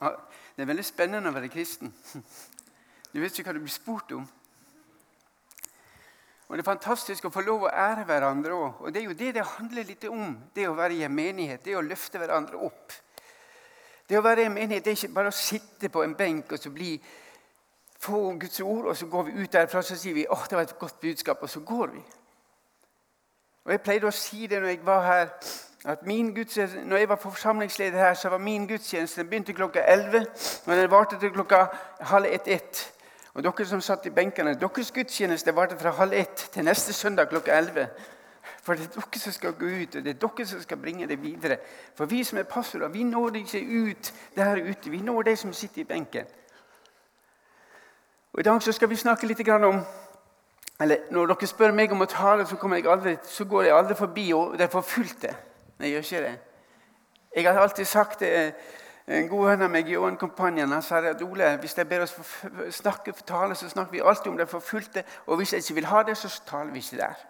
Det er veldig spennende å være kristen. Du vet ikke hva du blir spurt om. Og Det er fantastisk å få lov å ære hverandre òg. Og det er jo det det handler litt om, det å være i en menighet. Det å løfte hverandre opp. Det å være i en menighet det er ikke bare å sitte på en benk og så bli, få Guds ord, og så går vi ut derfra og så sier vi, åh, det var et godt budskap, og så går vi. Og Jeg pleide å si det når jeg var her, at min når jeg var forsamlingsleder her, så var min gudstjeneste den begynte klokka 11, og den varte til klokka halv ett-ett. Og dere som satt i benkene, deres gudstjeneste varte fra halv ett til neste søndag klokka 11. For det er dere som skal gå ut, og det er dere som skal bringe det videre. For vi som er pastorer, vi når ikke ut der ute. Vi når de som sitter i benken. Og I dag så skal vi snakke litt om eller Når dere spør meg om å tale, så, jeg aldri, så går jeg aldri forbi og er forfulgte. Jeg gjør ikke det. Jeg har alltid sagt det. En god venn av meg, Johan Kompanjen, han sa at Ole, hvis jeg ber oss snakke for tale, så snakker vi alltid om det forfulgte. Og hvis jeg ikke vil ha det, så taler vi ikke der.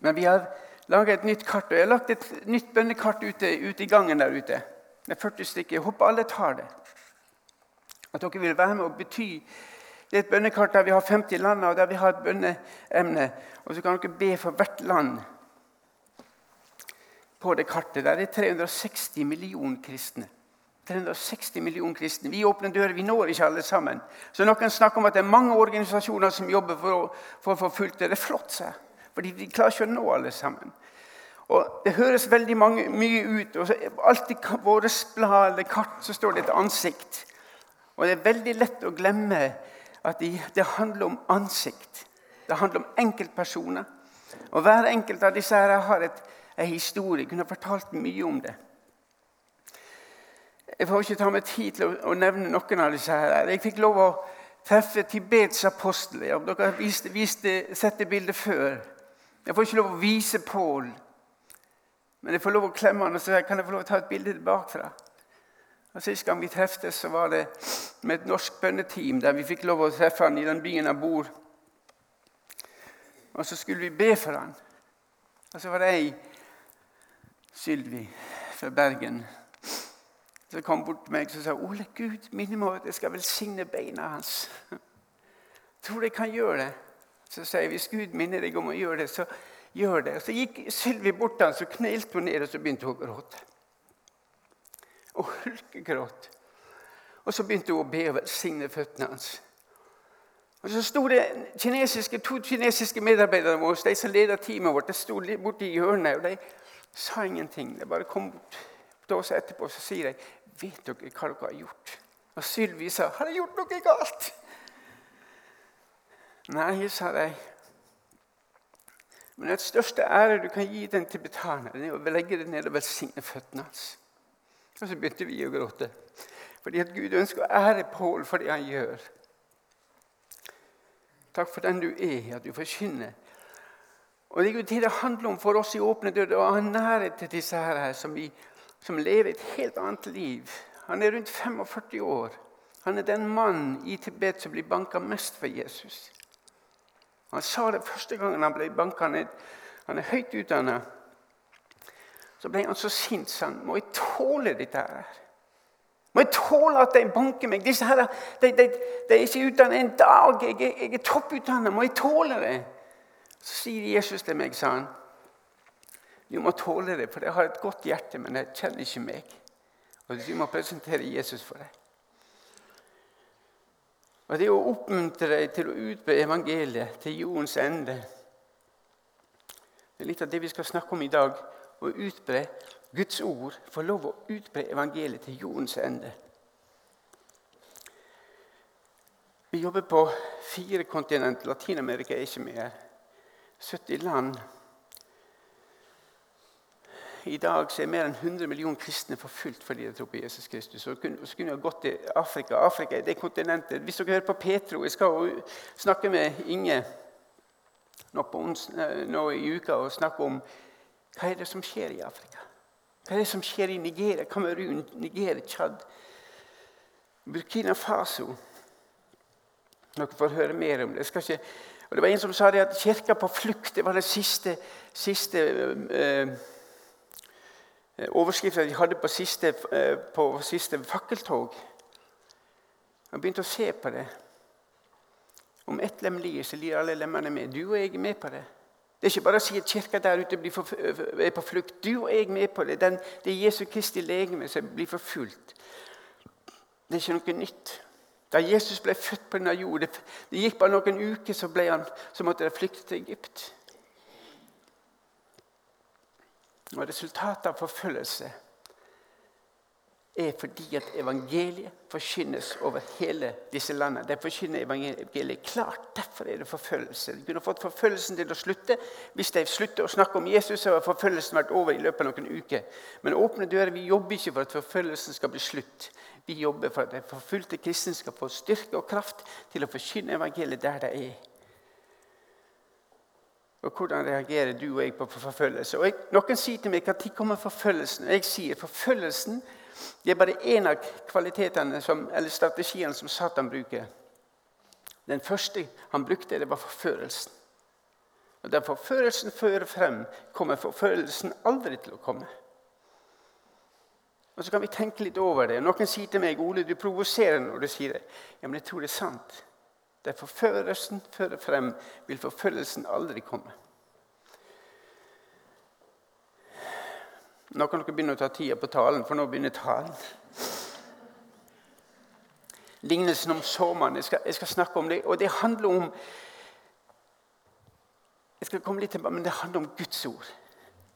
Men vi har laget et nytt kart, og jeg har lagt et nytt bønnekart ute, ute i gangen der ute. Det er 40 stykker. Jeg håper alle tar det. At dere vil være med og bety det er et bønnekart der vi har 50 land, og der vi har et bønneemne. Og så kan dere be for hvert land på det kartet. Der er 360 millioner kristne. 360 millioner kristne. Vi åpner dører. Vi når ikke alle sammen. Så Noen snakker om at det er mange organisasjoner som jobber for å, for å få fulgt det. Det er flott, seg. Fordi de klarer ikke å nå alle sammen. Og Det høres veldig mange, mye ut. og så Alltid våre blad eller kart så står det et ansikt. Og Det er veldig lett å glemme at det handler om ansikt. Det handler om enkeltpersoner. Og Hver enkelt av disse her har et, en historie. Jeg kunne fortalt mye om det. Jeg får ikke ta meg tid til å, å nevne noen av disse. her. Jeg fikk lov å treffe Tibets apostel. Ja, dere har sett det bildet før. Jeg får ikke lov å vise Pål. Men jeg får lov å klemme han og si kan jeg få lov å ta et bilde bakfra. Og Sist gang vi treftes, så var det med et norsk bønneteam der vi fikk lov å treffe han i den byen han bor. Og så skulle vi be for han. Og så var det ei, Sylvi fra Bergen, som kom bort til meg og sa Ole, Gud minne meg at jeg skal velsigne beina hans. Tror du jeg kan gjøre det? Så sier jeg hvis Gud minner deg om å gjøre det, så gjør det. Og Så gikk Sylvi bort til han, så knelte hun ned og så begynte hun å gråte og hulkegråt. Og så begynte hun å be og velsigne føttene hans. Og Så sto det kinesiske, to kinesiske medarbeidere våre, de som ledet teamet vårt, de sto borte i hjørnet. og De sa ingenting. De bare kom bort til oss etterpå og så sier de, 'Vet dere hva dere har gjort?' Og Sylvi sa, 'Har jeg gjort noe galt?' Nei, sa de. Men den største ære du kan gi den tibetaneren, er å legge deg ned og velsigne føttene hans. Og så begynte vi å gråte. Fordi at Gud ønsker å ære Pål for det han gjør. Takk for den du er, at du forkynner. Og Det er jo det handler om for oss i Åpne dører, å ha nærhet til disse her som, vi, som lever et helt annet liv. Han er rundt 45 år. Han er den mannen i Tibet som blir banka mest for Jesus. Han sa det første gangen han ble banka. Han, han er høyt utdannet. Så ble han så sint han må jeg tåle dette her. Må jeg tåle at de banker meg? Disse her, de, de, de er ikke utdannet en dag. Jeg, jeg, jeg er topputdannet. Må jeg tåle det? Så sier Jesus til meg, sa han. Du må tåle det, for jeg har et godt hjerte, men jeg kjenner ikke meg. Og du må presentere Jesus for deg. Og Det å oppmuntre deg til å utbre evangeliet til jordens ende Det er litt av det vi skal snakke om i dag å utbre Guds ord, få lov å utbre evangeliet til jordens ende. Vi jobber på fire kontinenter. Latin-Amerika er ikke med her. 70 land. I dag er mer enn 100 millioner kristne forfulgt fordi de tror på Jesus Kristus. Og så kunne jeg gått til Afrika. Afrika er det kontinentet. Hvis dere hører på Petro Jeg skal snakke med Inge nå, ons, nå i uka og snakke om hva er det som skjer i Afrika? Hva er det som skjer i Nigeria, Kamerun, Nigeria, Tsjad, Burkina Faso? Dere får høre mer om det. Ikke, det var En som sa det at kirka på flukt det var det siste, siste uh, eh, overskriften de hadde på siste, eh, på siste fakkeltog. Jeg begynte å se på det. Om ett lem lir, så lir alle lemmene med. Du og jeg er med på det. Det er ikke bare å si at kirka der ute er på flukt. Du og jeg er med på det. Den, det er Jesu Kristi legeme som blir forfulgt. Det er ikke noe nytt. Da Jesus ble født på denne jord, det, det gikk bare noen uker, så, han, så måtte de flykte til Egypt. Og Resultatet av forfølgelse er fordi at evangeliet forkynnes over hele disse landene. De forkynner evangeliet klart. Derfor er det forfølgelse. De kunne fått forfølgelsen til å slutte. Hvis de slutter å snakke om Jesus, så har forfølgelsen vært over i løpet av noen uker. Men åpne dører, vi jobber ikke for at forfølgelsen skal bli slutt. Vi jobber for at de forfulgte kristne skal få styrke og kraft til å forkynne evangeliet der de er. Og Hvordan reagerer du og jeg på forfølgelse? Og jeg, Noen sier til meg når kommer forfølgelsen? Og jeg sier forfølgelsen det er bare én av kvalitetene som, eller strategiene som Satan bruker. Den første han brukte, det var forførelsen. Og Der forførelsen fører frem, kommer forførelsen aldri til å komme. Og Så kan vi tenke litt over det. Noen sier til meg Ole, du provoserer når du sier det. Ja, Men jeg tror det er sant. Der forførelsen fører frem, vil forfølgelsen aldri komme. Nå kan dere begynne å ta tida på talen, for nå begynner talen. Lignelsen om såmannen. Jeg, jeg, skal snakke om det. Og det handler om jeg skal komme litt tilbake, men det handler om Guds ord.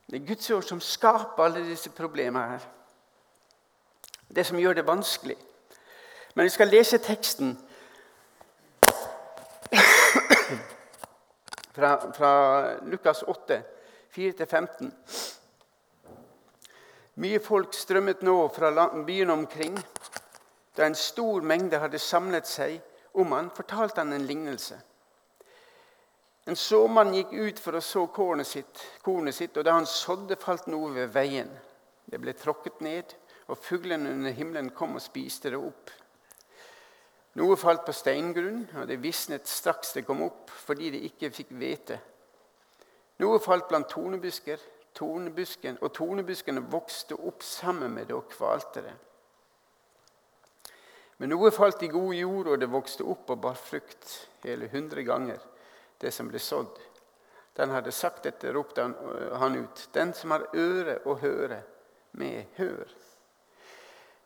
Det er Guds ord som skaper alle disse problemene her. Det som gjør det vanskelig. Men jeg skal lese teksten fra, fra Lukas 8, 4-15. Mye folk strømmet nå fra byen omkring. Da en stor mengde hadde samlet seg om han, fortalte han en lignelse. En såmann gikk ut for å så kornet sitt, kornet sitt, og da han sådde, falt noe ved veien. Det ble tråkket ned, og fuglene under himmelen kom og spiste det opp. Noe falt på steingrunn, og det visnet straks det kom opp, fordi det ikke fikk hvete. Noe falt blant tornebusker, tornebusken, og tornebuskene vokste opp sammen med det og kvalte det. Men noe falt i god jord, og det vokste opp og bar frukt hele hundre ganger det som ble sådd. Den hadde sagt dette, ropte han, han ut. Den som har øre å høre med, hør.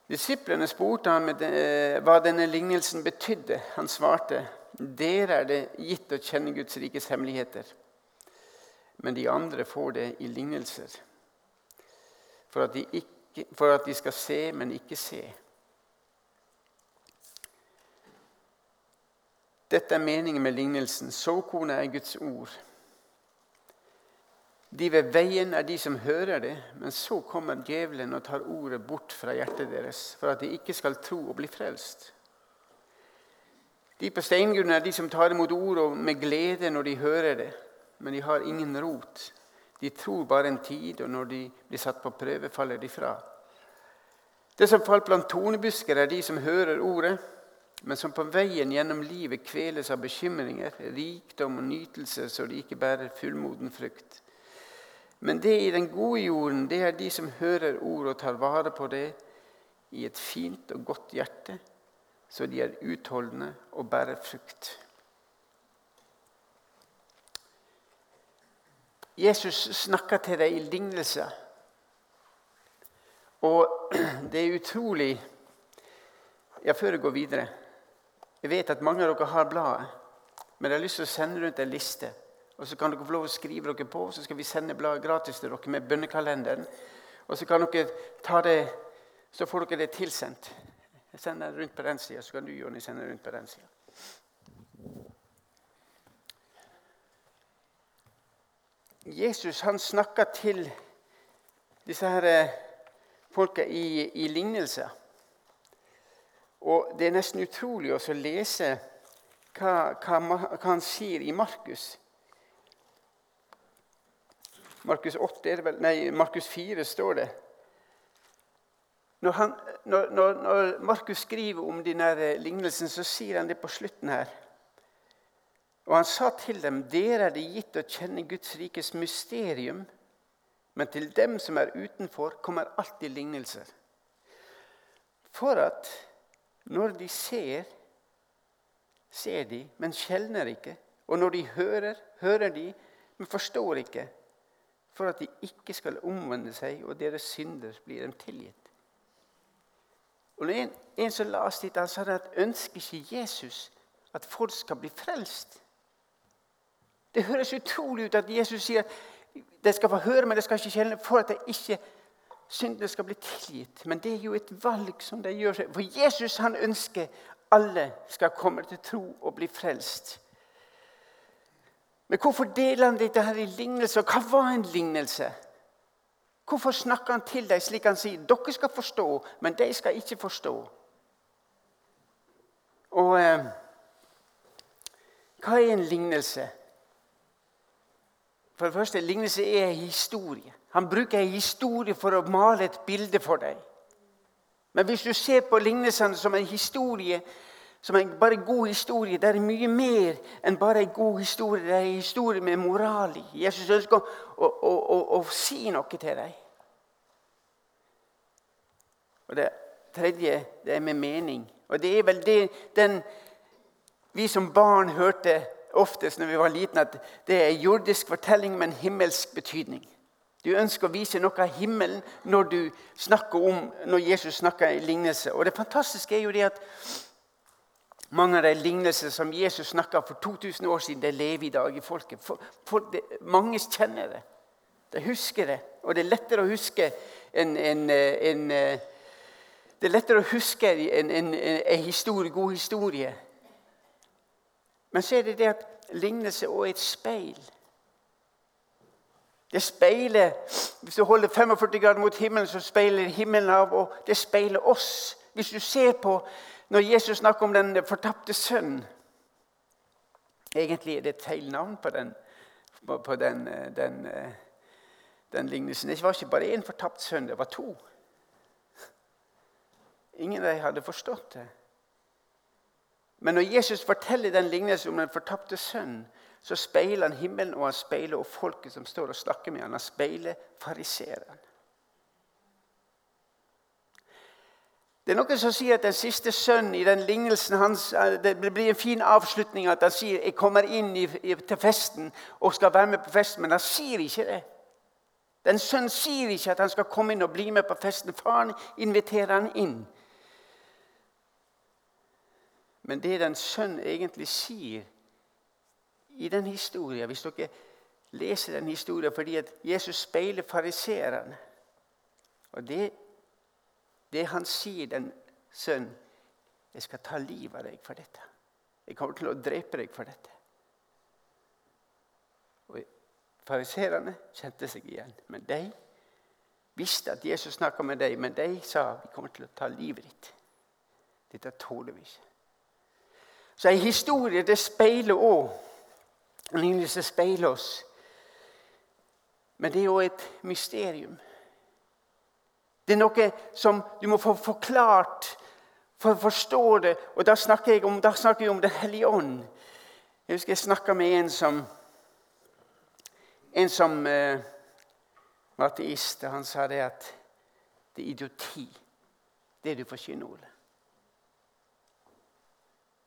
Disiplene spurte han hva denne lignelsen betydde. Han svarte, dere er det gitt å kjenne Guds rikes hemmeligheter men de andre får det i lignelser. For at de, ikke, for at de skal se, men ikke se. Dette er meningen med lignelsen. Såkornet er Guds ord. De ved veien er de som hører det, men så kommer djevelen og tar ordet bort fra hjertet deres, for at de ikke skal tro og bli frelst. De på steingrunnen er de som tar imot ordet med glede når de hører det men de har ingen rot. De tror bare en tid, og når de blir satt på prøve, faller de fra. Det som falt blant tornebusker, er de som hører ordet, men som på veien gjennom livet kveles av bekymringer, rikdom og nytelse, så de ikke bærer fullmoden frukt. Men det i den gode jorden, det er de som hører ordet og tar vare på det i et fint og godt hjerte, så de er utholdende og bærer frukt. Jesus snakker til deg i lignelse. Og det er utrolig Ja, før jeg går videre Jeg vet at mange av dere har bladet, men jeg har lyst til å sende rundt en liste. Og Så kan dere få lov å skrive dere på, så skal vi sende bladet gratis til dere med bønnekalenderen. Og så kan dere ta det, så får dere det tilsendt. Jeg sender rundt på den sida, så kan du Jonny, sende rundt på den sida. Jesus han snakka til disse her eh, folka i, i lignelser. Og Det er nesten utrolig å lese hva, hva, hva, han sier i Markus. Markus 8, er det vel, nei, Markus 4 står det. Når, når, når Markus skriver om denne lignelsen, så sier han det på slutten her. Og han sa til dem, dere er det gitt å kjenne Guds rikes mysterium, Men til dem som er utenfor, kommer alltid lignelser. For at når de ser, ser de, men skjelner ikke. Og når de hører, hører de, men forstår ikke. For at de ikke skal omvende seg, og deres synder blir dem tilgitt. Og en, en som oss dit, han sa at ønsker ikke Jesus at folk skal bli frelst. Det høres utrolig ut at Jesus sier at de skal få høre, men de skal ikke kjenne for at de ikke syndene skal bli tilgitt. Men det er jo et valg som de gjør. For Jesus han ønsker alle skal komme til tro og bli frelst. Men hvorfor deler han dette her i lignelse? Hva var en lignelse? Hvorfor snakker han til dem slik han sier? Dere skal forstå, men de skal ikke forstå. Og eh, hva er en lignelse? For det første, Lignelse er en historie. Han bruker en historie for å male et bilde for deg. Men hvis du ser på lignelsene som en historie, som en bare god historie, det er mye mer enn bare en god historie. Det er en historie med moral i. Jesus ønsker å, å, å, å si noe til deg. Og Det tredje det er med mening. Og det er vel det den vi som barn hørte oftest når vi var liten, at det er jordisk fortelling med en himmelsk betydning. Du ønsker å vise noe av himmelen når om, når Jesus snakker i lignelse. Og Det fantastiske er jo det at mange av de lignelsene som Jesus snakka for 2000 år siden, det lever i dag i folket. For, for det, mange kjenner det. De husker det. Og det er lettere å huske en, en, en det er lettere å huske en, en, en historie, god historie men så er det det at lignelse også er et speil. Det speiler, Hvis du holder 45 grader mot himmelen, så speiler himmelen av, og det speiler oss. Hvis du ser på når Jesus snakker om den fortapte sønnen Egentlig er det et feil navn på den, på den, den, den lignelsen. Det var ikke bare én fortapt sønn, det var to. Ingen av dem hadde forstått det. Men når Jesus forteller den lignelsen om den fortapte sønnen, så speiler han himmelen, og han speiler og folket som står og snakker med ham. Han speiler fariseeren. Det er noen som sier at den siste sønnen i den lignelsen hans, eh, det blir en fin avslutning at han sier 'Jeg kommer inn i, til festen og skal være med på festen', men han sier ikke det. Den sønnen sier ikke at han skal komme inn og bli med på festen. Faren inviterer han inn. Men det den sønn egentlig sier i den historien Hvis dere leser den historien fordi at Jesus speiler fariseerne Og det, det han sier, den sønn Jeg skal ta livet av deg for dette. Jeg kommer til å drepe deg for dette. Og Fariserene kjente seg igjen. Men de visste at Jesus snakka med dem, men de sa vi kommer til å ta livet ditt. Dette tåler vi ikke. Så en historie det speiler òg En lignelse speiler oss. Men det er jo et mysterium. Det er noe som du må få forklart for å forstå det. Og da snakker jeg om, snakker jeg om Den hellige ånd. Jeg husker jeg snakka med en som en som uh, var ateist. Han sa det at det er idioti, det du forkynner, Ole.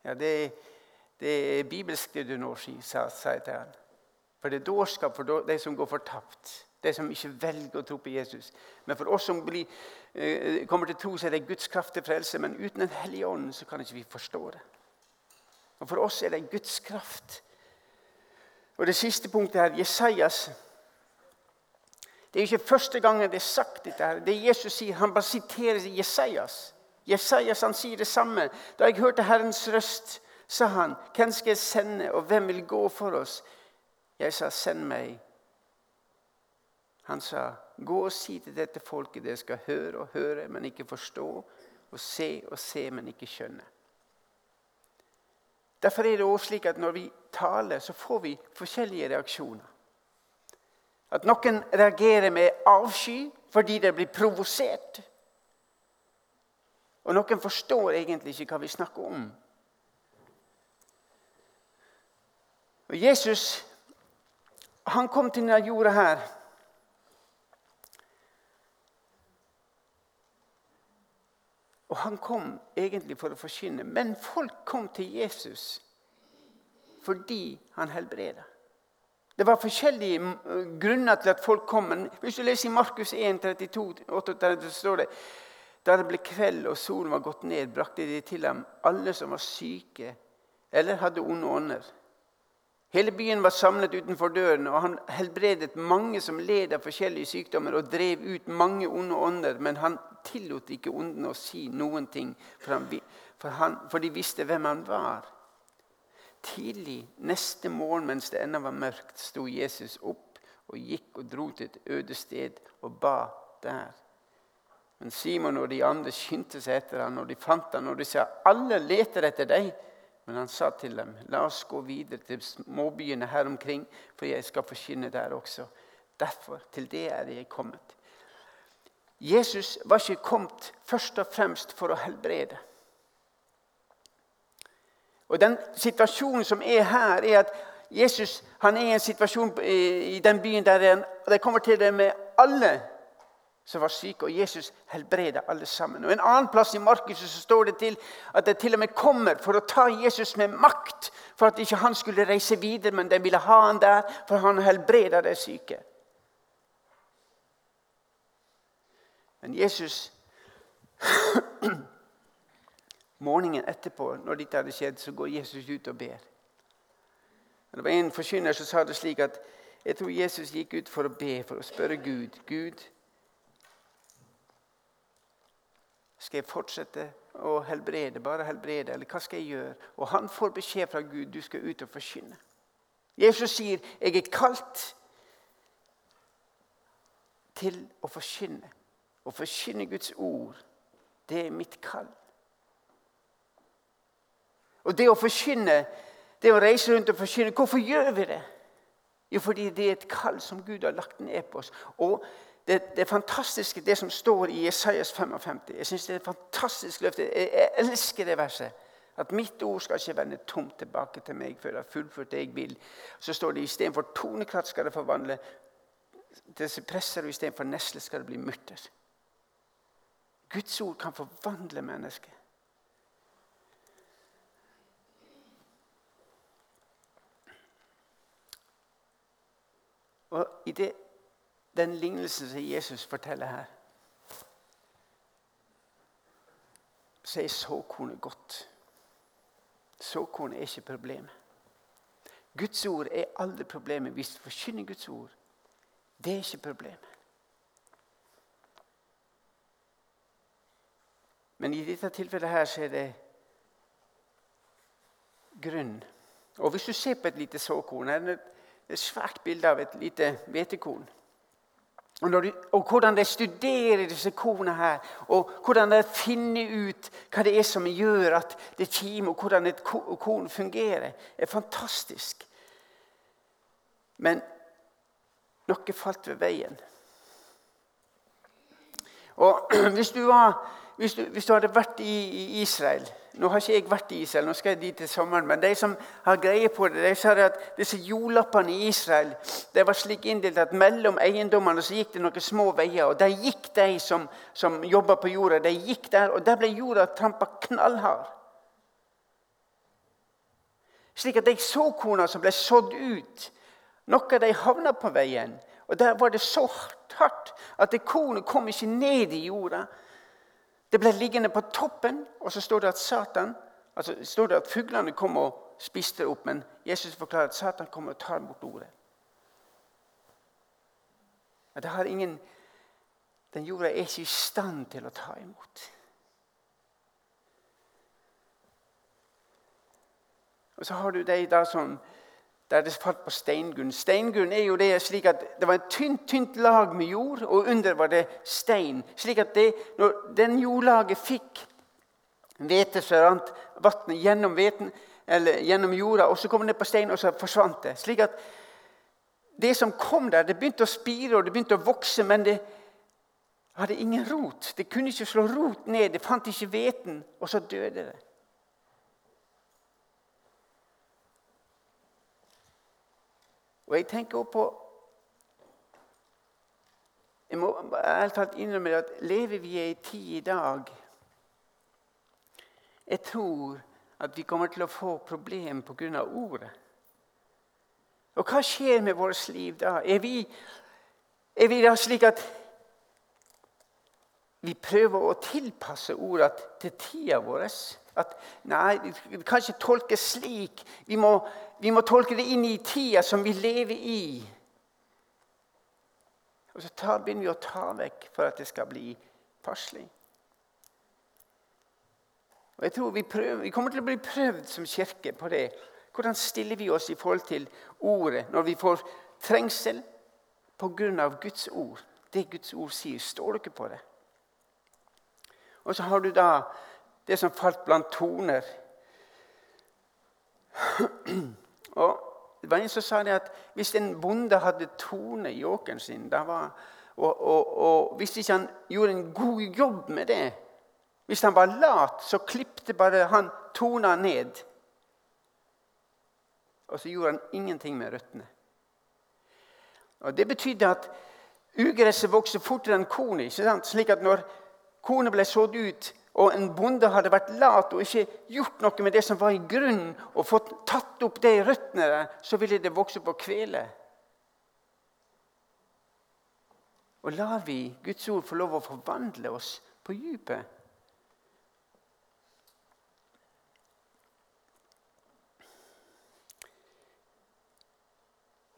Ja, det, det er bibelsk, det du nå sier, sa jeg til han. For det er dårskap for de som går fortapt. De som ikke velger å tro på Jesus. Men for oss som blir, eh, kommer til tro, så er det Guds kraft til frelse. Men uten Den hellige ånd så kan ikke vi forstå det. Og For oss er det Guds kraft. Og Det siste punktet her, Jesajas Det er ikke første gangen det er sagt dette. her. Det Jesus sier, Han bare siterer Jesajas. Jesajas han sier det samme. Da jeg hørte Herrens røst, sa han, 'Hvem skal jeg sende, og hvem vil gå for oss?' Jeg sa, 'Send meg.' Han sa, 'Gå og si til dette folket dere skal høre og høre, men ikke forstå, og se og se, men ikke skjønne.' Derfor er det også slik at når vi taler, så får vi forskjellige reaksjoner. At noen reagerer med avsky fordi de blir provosert. Og noen forstår egentlig ikke hva vi snakker om. Og Jesus han kom til denne jorda her. Og han kom egentlig for å forkynne, men folk kom til Jesus fordi han helbreda. Det var forskjellige mm, grunner til at folk kom. Men hvis du leser i Markus 1, 32, 38, så står det da det ble kveld og solen var gått ned, brakte de til ham alle som var syke eller hadde onde ånder. Hele byen var samlet utenfor døren, og han helbredet mange som led av forskjellige sykdommer, og drev ut mange onde ånder. Men han tillot ikke åndene å si noen ting, for, han, for, han, for de visste hvem han var. Tidlig neste morgen mens det ennå var mørkt, sto Jesus opp og gikk og dro til et øde sted og ba der. Men Simon og de andre skyndte seg etter ham, og de fant ham, og de sa alle leter etter deg. Men han sa til dem, la oss gå videre til småbyene her omkring, for jeg skal forkynne der også. Derfor, til det er jeg kommet. Jesus var ikke kommet først og fremst for å helbrede. Og Den situasjonen som er her, er at Jesus han er i en situasjon i den byen der det kommer til det med alle som var syke, og Jesus helbreda alle sammen. Og En annen plass i Markus så står det til at det til og med kommer for å ta Jesus med makt, for at ikke han skulle reise videre, men de ville ha han der, for han helbreda de syke. Men Jesus Morgenen etterpå, når dette hadde skjedd, så går Jesus ut og ber. Det var En forkynner som sa det slik at jeg tror Jesus gikk ut for å be, for å spørre Gud. Gud, skal jeg fortsette å helbrede, bare helbrede, eller hva skal jeg gjøre? Og han får beskjed fra Gud du skal ut og forkynne. Jesus sier, 'Jeg er kalt til å forkynne.' Å forkynne Guds ord, det er mitt kall. Og det å forkynne, det å reise rundt og forkynne, hvorfor gjør vi det? Jo, fordi det er et kall som Gud har lagt ned på oss. Og det, det fantastiske, det som står i Jesajas 55 Jeg synes det er et fantastisk løfte. Jeg, jeg elsker det verset. At mitt ord skal ikke vende tomt tilbake til meg før jeg har fullført det jeg vil. Så står det istedenfor tonekratt skal det forvandle til sypresser, og istedenfor nesle skal det bli murter. Guds ord kan forvandle mennesket. Og i det, den lignelsen som Jesus forteller her, så er såkornet godt. Såkornet er ikke problemet. Guds ord er aldri problemet. Hvis du forkynner Guds ord, det er ikke problemet. Men i dette tilfellet her så er det grunn. Og Hvis du ser på et lite såkorn et svært bilde av et lite hvetekorn. Og, de, og, hvordan de studerer disse korna her, og hvordan de finner ut hva det er som gjør at det kimer, og hvordan et korn fungerer, er fantastisk. Men noe falt ved veien. Og Hvis du, var, hvis du, hvis du hadde vært i, i Israel nå har ikke jeg vært i Israel, nå skal jeg dit til sommeren, men de som har greie på det, de sa at disse jordlappene i Israel det var slik inndelt at mellom eiendommene så gikk det noen små veier. og Der gikk de som, som jobba på jorda, de gikk der, og der ble jorda trampa knallhard. Slik at de såkorna som ble sådd ut, noe av de havna på veien. Og Der var det så hardt at kornet kom ikke ned i jorda. Det ble liggende på toppen, og så står det at Satan, altså står det at fuglene kom og spiste det opp. Men Jesus forklarer at Satan kommer og tar bort ordet. Men det har ingen, Den jorda er ikke i stand til å ta imot. Og så har du de da som der det falt på steingrunn. Steingrunn er jo det slik at det var et tynt, tynt lag med jord, og under var det stein. Slik at det, når den jordlaget fikk hvete, så rant vannet gjennom, veten, gjennom jorda, og så kom det ned på stein, og så forsvant det. Slik at det som kom der, det begynte å spire og det begynte å vokse, men det hadde ingen rot. Det kunne ikke slå rot ned, det fant ikke hveten, og så døde det. Og jeg tenker også på Jeg må ærlig talt innrømme at lever vi i en tid i dag Jeg tror at vi kommer til å få problemer pga. ordet. Og hva skjer med vårt liv da? Er vi, er vi da slik at vi prøver å tilpasse ordene til tida vår? At nei, det kan ikke tolkes slik. Vi må, vi må tolke det inn i tida som vi lever i. Og så tar, begynner vi å ta vekk for at det skal bli passelig. Og jeg tror vi, prøver, vi kommer til å bli prøvd som kirke på det. Hvordan stiller vi oss i forhold til ordet når vi får trengsel pga. Guds ord? Det Guds ord sier. Står du ikke på det? Og så har du da det som falt blant toner. Og det var En som sa det at hvis en bonde hadde tone i åkeren sin var, og, og, og, hvis ikke han gjorde en god jobb med det Hvis han var lat, så klipte bare han tona ned. Og så gjorde han ingenting med røttene. Og Det betydde at ugresset vokste fortere enn kornet. Slik at når kornet ble sådd ut, og en bonde hadde vært lat og ikke gjort noe med det som var i grunnen, og fått tatt opp det i røttene så ville det vokse på kvele. Og lar vi Guds ord få lov å forvandle oss på dypet?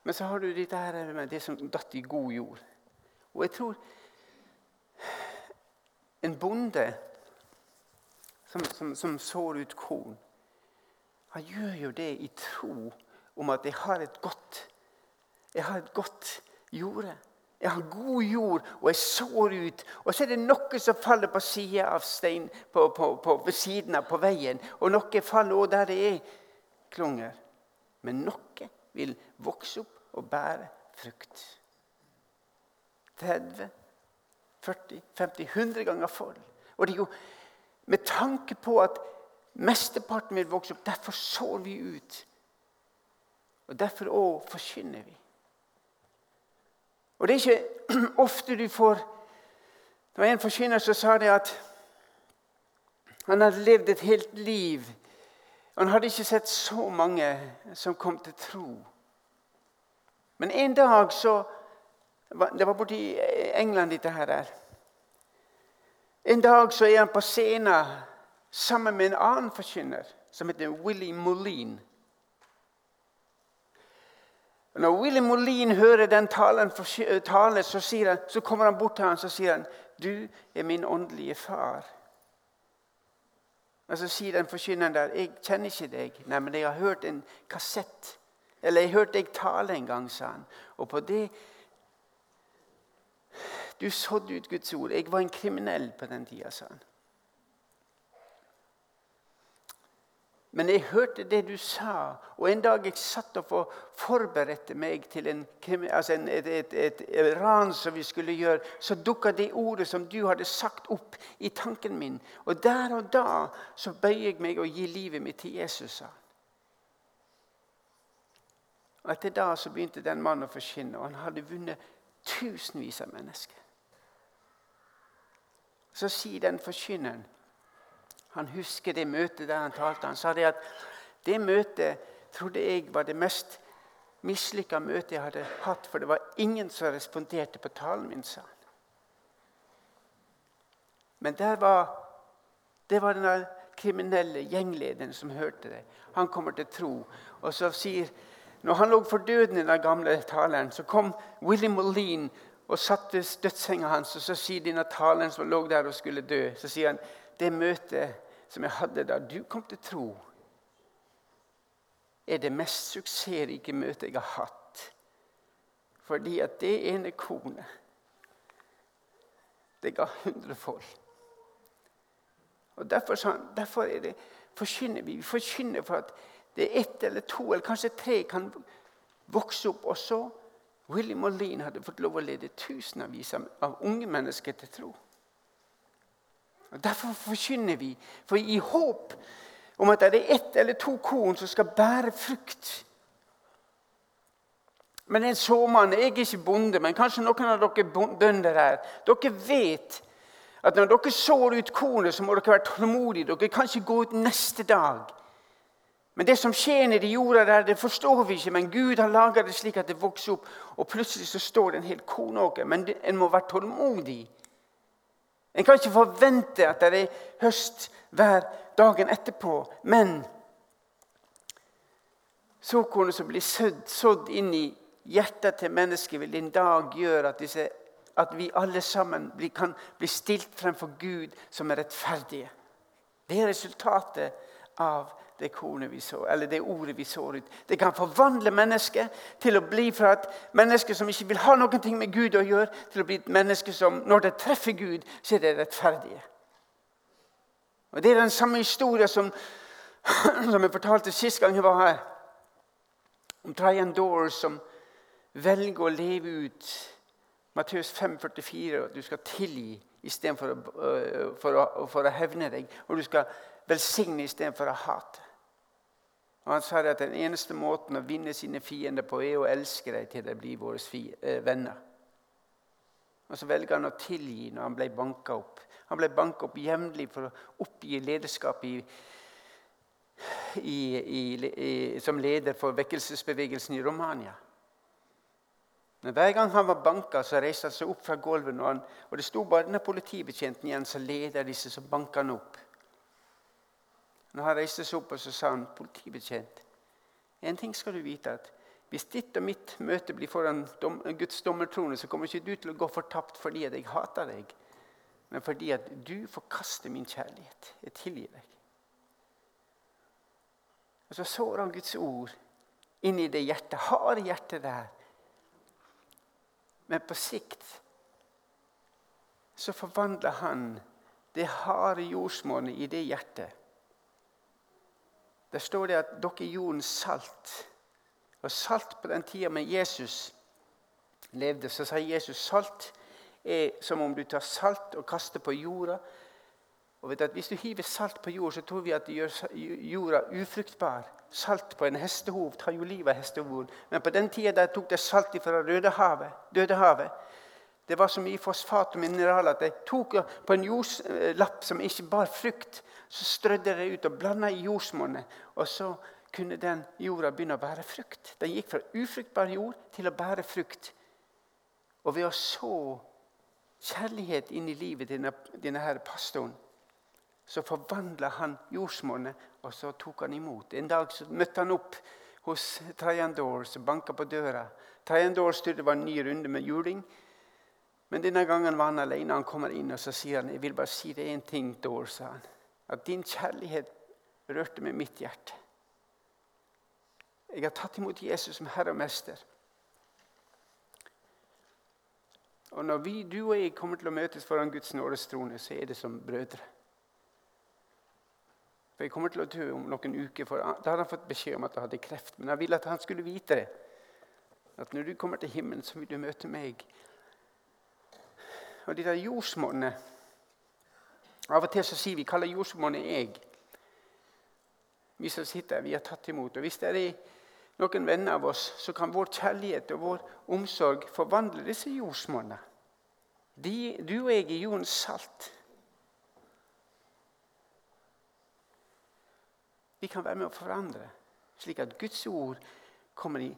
Men så har du dette her med det som datt i god jord. Og jeg tror en bonde som, som, som sår ut korn. Han gjør jo det i tro om at jeg har et godt jeg har et godt jorde. Jeg har god jord, og jeg sår ut. Og så er det noe som faller på siden av stein på, på, på, ved siden av på veien. Og noe faller også der det er klunger. Men noe vil vokse opp og bære frukt. 30, 40, 50, 100 ganger fold. Og det er jo med tanke på at mesteparten vil vokse opp. Derfor sår vi ut. Og Derfor òg forkynner vi. Og Det er ikke ofte du får Det var en forkynner som sa det at han hadde levd et helt liv. Han hadde ikke sett så mange som kom til tro. Men en dag så Det var borti England, dette her. En dag så er han på scenen sammen med en annen forkynner som heter Willy Molin. Når Willy Molin hører den talen, talen så, han, så, kommer han bort til ham og sier han, 'Du er min åndelige far'. Og Så sier den forkynneren der, 'Jeg kjenner ikke deg.' 'Nei, men jeg har hørt en kassett.' 'Eller jeg hørte deg tale en gang', sa han. Og på det du sådde ut Guds ord. Jeg var en kriminell på den tida, sa han. Men jeg hørte det du sa, og en dag jeg satt og forberedte meg til en, altså en, et, et, et, et, ran som vi skulle gjøre, så dukka det ordet som du hadde sagt, opp i tanken min. Og der og da så bøyer jeg meg og gir livet mitt til Jesus. sa Og Etter da så begynte den mannen å forsvinne, og han hadde vunnet tusenvis av mennesker. Så sier den forkynneren Han husker det møtet der han talte. Han sa det at det møtet trodde jeg var det mest mislykka møtet jeg hadde hatt, for det var ingen som responderte på talen min, sa han. Men der var, det var den kriminelle gjenglederen som hørte det. Han kommer til tro. Og så sier når han lå for døden den gamle taleren, så kom William Moline og satt ved dødssenga hans, og så sier denne Natalen som lå der og skulle dø, så sier han det møtet som jeg hadde da du kom til tro, er det mest suksessrike møtet jeg har hatt. Fordi at det ene kornet, det ga hundrefold. Og derfor, derfor er det, forkynner vi. Vi forkynner for at det er ett eller to eller kanskje tre kan vokse opp også Willy Molin hadde fått lov å lede tusenvis av unge mennesker til tro. Og Derfor forkynner vi, for i håp om at det er ett eller to korn som skal bære frukt. Men en såmann Jeg er ikke bonde, men kanskje noen av dere bønder her. Dere vet At når dere sår ut kornet, så må dere være tålmodige. Dere kan ikke gå ut neste dag. Men det som skjer nedi jorda der, det forstår vi ikke. Men Gud har laga det slik at det vokser opp, og plutselig så står det en hel kornåker. Men en må være tålmodig. En kan ikke forvente at det er høst hver dagen etterpå. Men såkornet som blir sådd, sådd inn i hjertet til mennesket, vil en dag gjøre at, disse, at vi alle sammen blir, kan bli stilt fremfor Gud som er rettferdige. Det er resultatet av det kornet vi så, eller det ordet vi sår ut. Det kan forvandle mennesket til å bli fra et menneske som ikke vil ha noe med Gud å gjøre, til å bli et menneske som, når det treffer Gud, så er det rettferdige. Og Det er den samme historien som, som jeg fortalte sist gang jeg var her. Om Trian Doors som velger å leve ut Matteus 5,44, at du skal tilgi istedenfor å, øh, for å, for å hevne deg. Og du skal velsigne istedenfor å hate. Og Han sa at den eneste måten å vinne sine fiender på, er å elske dem til de blir våre øh, venner. Og Så velger han å tilgi når han ble banka opp. Han ble banka opp jevnlig for å oppgi lederskap i, i, i, som leder for vekkelsesbevegelsen i Romania. Men Hver gang han var banka, så reiste han seg opp fra gulvet. Og, og det sto bare denne politibetjenten igjen som leder disse som banka han opp. Når han reiste seg opp, og så sa han, 'Politibetjent, en ting skal du vite.' at Hvis ditt og mitt møte blir foran dom, Guds dommertrone, så kommer ikke du til å gå fortapt fordi at jeg hater deg men fordi at du forkaster min kjærlighet. Jeg tilgir deg. Og Så sår han Guds ord inn i det hjertet, harde hjertet der. Men på sikt så forvandler han det harde jordsmonnet i det hjertet. Der står det at dere er jordens salt. Og salt på den tida med Jesus levde, så sa Jesus salt er som om du tar salt og kaster på jorda. Og vet at Hvis du hiver salt på jord, så tror vi at det gjør jorda ufruktbar. Salt på en hestehov tar jo livet av hestehoven. Men på den tida tok det salt fra Rødehavet, Dødehavet. Det var så mye fosfat og mineraler at de tok på en jordlapp som ikke bar frukt. Så strødde det ut og blanda i jordsmonnet. Og så kunne den jorda begynne å bære frukt. Den gikk fra ufruktbar jord til å bære frukt. Og ved å så kjærlighet inn i livet til denne, denne her pastoren, så forvandla han jordsmonnet, og så tok han imot. En dag så møtte han opp hos Trajan som banka på døra. Trajan styrte var en ny runde med juling. Men denne gangen var han alene. Han kommer inn og så sier han, jeg vil bare si det én ting, Dår', sa han. At din kjærlighet rørte med mitt hjerte. Jeg har tatt imot Jesus som Herre og Mester. Og når vi, du og jeg kommer til å møtes foran Guds nådes trone, så er det som brødre. For Jeg kommer til å dø om noen uker. for Da hadde han fått beskjed om at jeg hadde kreft. Men jeg ville at han skulle vite det. At når du kommer til himmelen, så vil du møte meg. Og de der jordsmonnene Av og til så sier vi kaller jordsmonnet jeg. Vi som sitter vi har tatt imot. Og hvis det er noen venner av oss, så kan vår kjærlighet og vår omsorg forvandle disse jordsmonnene. Du og jeg er jordens salt. Vi kan være med å forandre, slik at Guds ord kommer i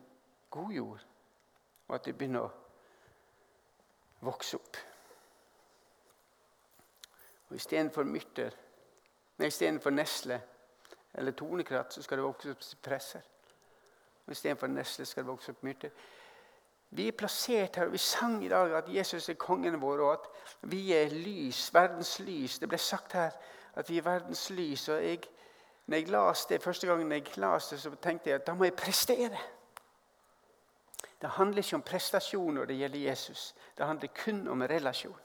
god jord, og at det begynner å vokse opp. Og Istedenfor myrter, nei, istedenfor nesle eller tornekratt, så skal det vokse opp presser. Og Istedenfor nesle skal det vokse opp myrter. Vi er plassert her, og vi sang i dag at Jesus er kongen vår, og at vi er lys, verdens lys. Det ble sagt her at vi er verdens lys. og jeg, når jeg las det Første gangen jeg las det, så tenkte jeg at da må jeg prestere. Det handler ikke om prestasjon når det gjelder Jesus. Det handler kun om relasjon.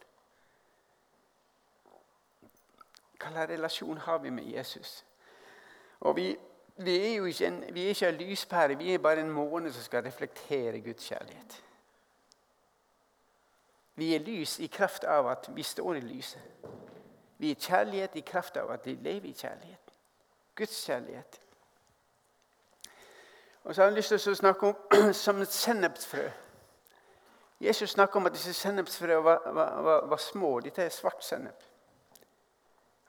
Hva slags relasjon har vi med Jesus? Og vi vi er jo ikke en, vi en lyspære, vi er bare en måne som skal reflektere Guds kjærlighet. Vi er lys i kraft av at vi står i lyset. Vi er kjærlighet i kraft av at vi lever i kjærlighet. Guds kjærlighet. Og så har jeg lyst til å snakke om som et sennepsfrø. Jesus snakker om at disse sennepsfrøene var, var, var, var, små. Dette er svart sennep.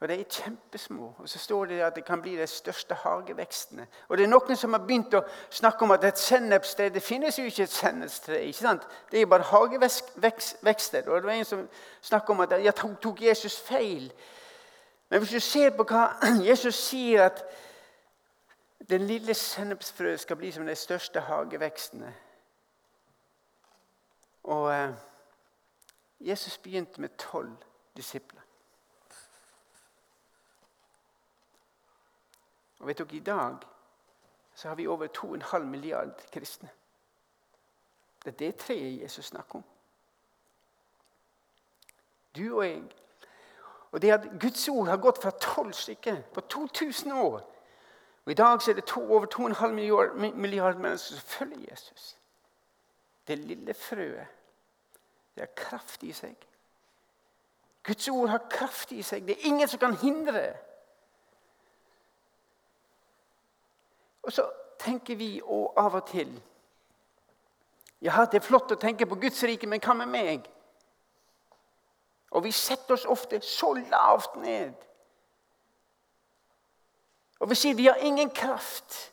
Og de er kjempesmå. Og så står det at det kan bli de største hagevekstene. Og det er noen som har begynt å snakke om at et sennepstre Det finnes jo ikke et sennepstre. ikke sant? Det er jo bare hagevekster. Og det var en som snakket om at jeg tok Jesus feil. Men hvis du ser på hva Jesus sier, at den lille sennepsfrøet skal bli som de største hagevekstene Og eh, Jesus begynte med tolv disipler. Og vet dere, I dag så har vi over 2,5 milliard kristne. Det er det treet Jesus snakker om. Du og jeg. Og det at Guds ord har gått fra tolv stykker på 2000 år og I dag så er det to, over 2,5 milliard, milliard mennesker som følger Jesus. Det lille frøet det har kraft i seg. Guds ord har kraft i seg. Det er ingen som kan hindre det. Og så tenker vi og av og til Ja, det er flott å tenke på Guds rike, men hva med meg? Og vi setter oss ofte så lavt ned. Og vi sier vi har ingen kraft.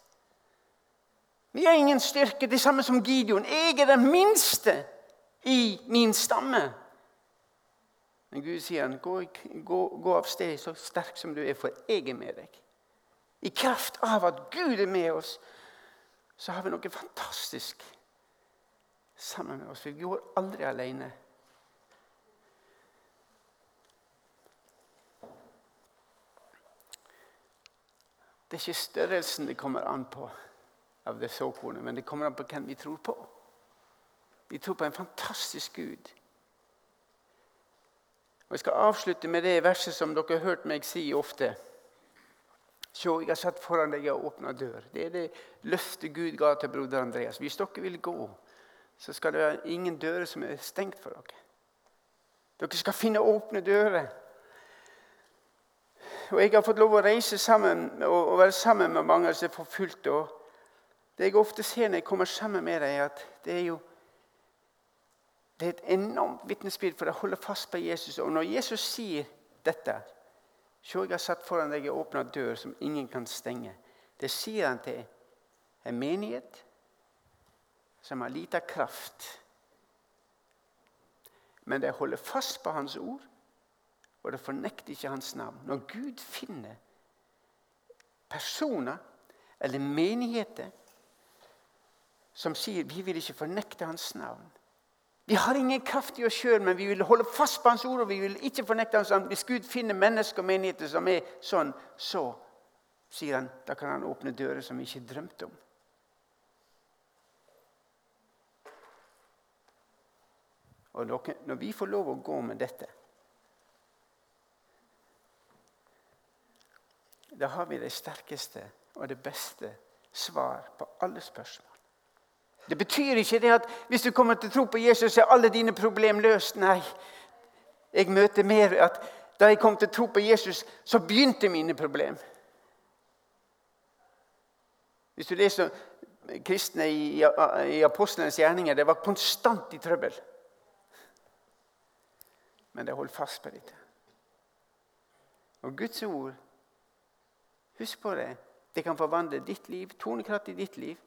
Vi har ingen styrke. Det samme som Gideon. Jeg er den minste i min stamme. Men Gud sier han, gå, gå, gå av sted så sterk som du er, for jeg er med deg. I kraft av at Gud er med oss, så har vi noe fantastisk sammen med oss. Vi går aldri alene. Det er ikke størrelsen det kommer an på av det såkornet, men det kommer an på hvem vi tror på. Vi tror på en fantastisk Gud. Og Jeg skal avslutte med det verset som dere har hørt meg si ofte. Se, jeg har satt foran deg og åpna dør. Det er det løftet Gud ga til broder Andreas. Hvis dere vil gå, så skal det være ingen dører som er stengt for dere. Dere skal finne åpne dører. Og Jeg har fått lov å reise sammen og, være sammen med mange som er forfulgte. Det jeg ofte ser når jeg kommer sammen med dem, at det er jo det er et enormt vitnesbyrd for å holde fast på Jesus. Og når Jesus sier dette Se, jeg har satt foran deg en åpna dør som ingen kan stenge. Det sier han til en menighet som har lite kraft. Men de holder fast på hans ord, og de fornekter ikke hans navn. Når Gud finner personer eller menigheter som sier vi vil ikke fornekte hans navn, vi har ingen kraft i oss sjøl, men vi vil holde fast på Hans ord. og vi vil ikke fornekte hans ord. Hvis Gud finner mennesker og menigheter som er sånn, så sier han, da kan han åpne dører som vi ikke drømte om. Og når vi får lov å gå med dette Da har vi det sterkeste og det beste svar på alle spørsmål. Det betyr ikke det at hvis du kommer til å tro på Jesus, er alle dine problemer løst. Nei. Jeg møter mer at da jeg kom til å tro på Jesus, så begynte mine problemer. Hvis du leser kristne i, i apostlenes gjerninger, det var konstant i trøbbel. Men de holdt fast på dette. Og Guds ord, husk på det, det kan forvandle ditt liv, tonekratt i ditt liv.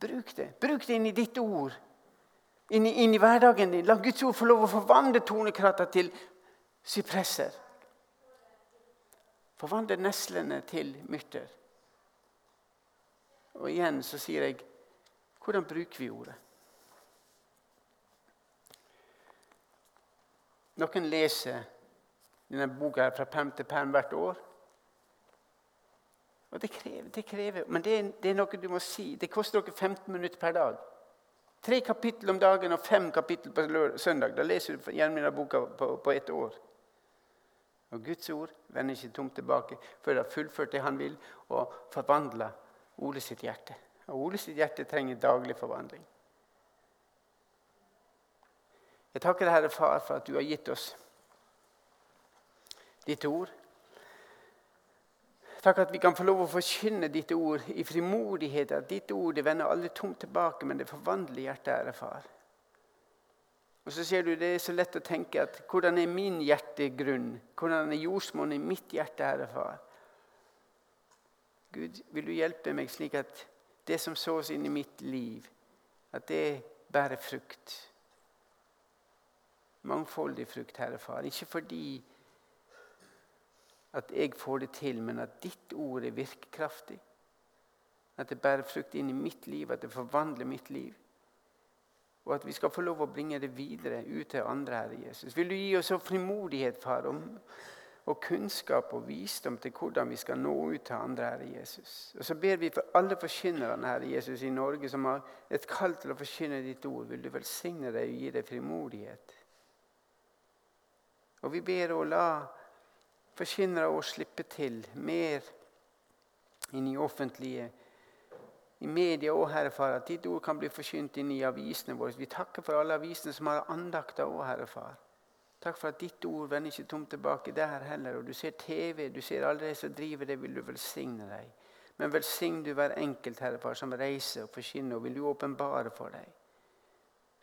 Bruk det. Bruk det inn i ditt ord. Inn i, inn i hverdagen din. La Guds ord få lov å forvandle tornekratta til sypresser. Forvandle neslene til myrter. Og igjen så sier jeg hvordan bruker vi ordet? Noen leser denne boka fra perm til perm hvert år. Og det krever, det krever. Men det er, det er, noe du må si. Det koster dere 15 minutter per dag. Tre kapittel om dagen og fem kapittel på søndag. Da leser du gjerne boka på, på ett år. Og Guds ord vender ikke tomt tilbake før det har fullført det han vil, og forvandla Ole sitt hjerte. Og Ole sitt hjerte trenger daglig forvandling. Jeg takker deg, Herre Far, for at du har gitt oss ditt ord. Takk at vi kan få lov å forkynne ditt ord i frimodighet. At ditt ord det vender aldri tomt tilbake, men det forvandler hjertet, ære far. Og så ser du Det er så lett å tenke at hvordan er min hjertegrunn? Hvordan er jordsmonnet i mitt hjerte, Herre Far? Gud, vil du hjelpe meg slik at det som sås inn i mitt liv, at det bærer frukt? Mangfoldig frukt, Herre Far. Ikke fordi at jeg får det til, men at ditt ord er virkekraftig. At det bærer frukt inn i mitt liv, at det forvandler mitt liv. Og at vi skal få lov å bringe det videre ut til andre, Herre Jesus. Vil du gi oss frimodighet, far, om, og kunnskap og visdom til hvordan vi skal nå ut til andre, Herre Jesus. Og så ber vi for alle forkynnerne, Herre Jesus, i Norge som har et kall til å forkynne ditt ord. Vil du velsigne deg og gi deg frimodighet? Og vi ber å la forkynnere å slippe til mer inn i offentlige i media òg, Herre Far, at ditt ord kan bli forkynt inn i avisene våre. Vi takker for alle avisene som har andakter òg, Herre Far. Takk for at ditt ord vender ikke tomt tilbake der heller. Og du ser TV, du ser alle de som driver det, vil du velsigne deg. Men velsign du hver enkelt, Herre Far, som reiser og forkynner, og vil du åpenbare for deg.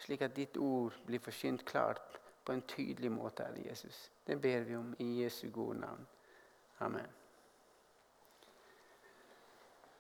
Slik at ditt ord blir forkynt klart på en tydelig måte, Herre Jesus. Det ber vi om i Jesu gode navn. Amen.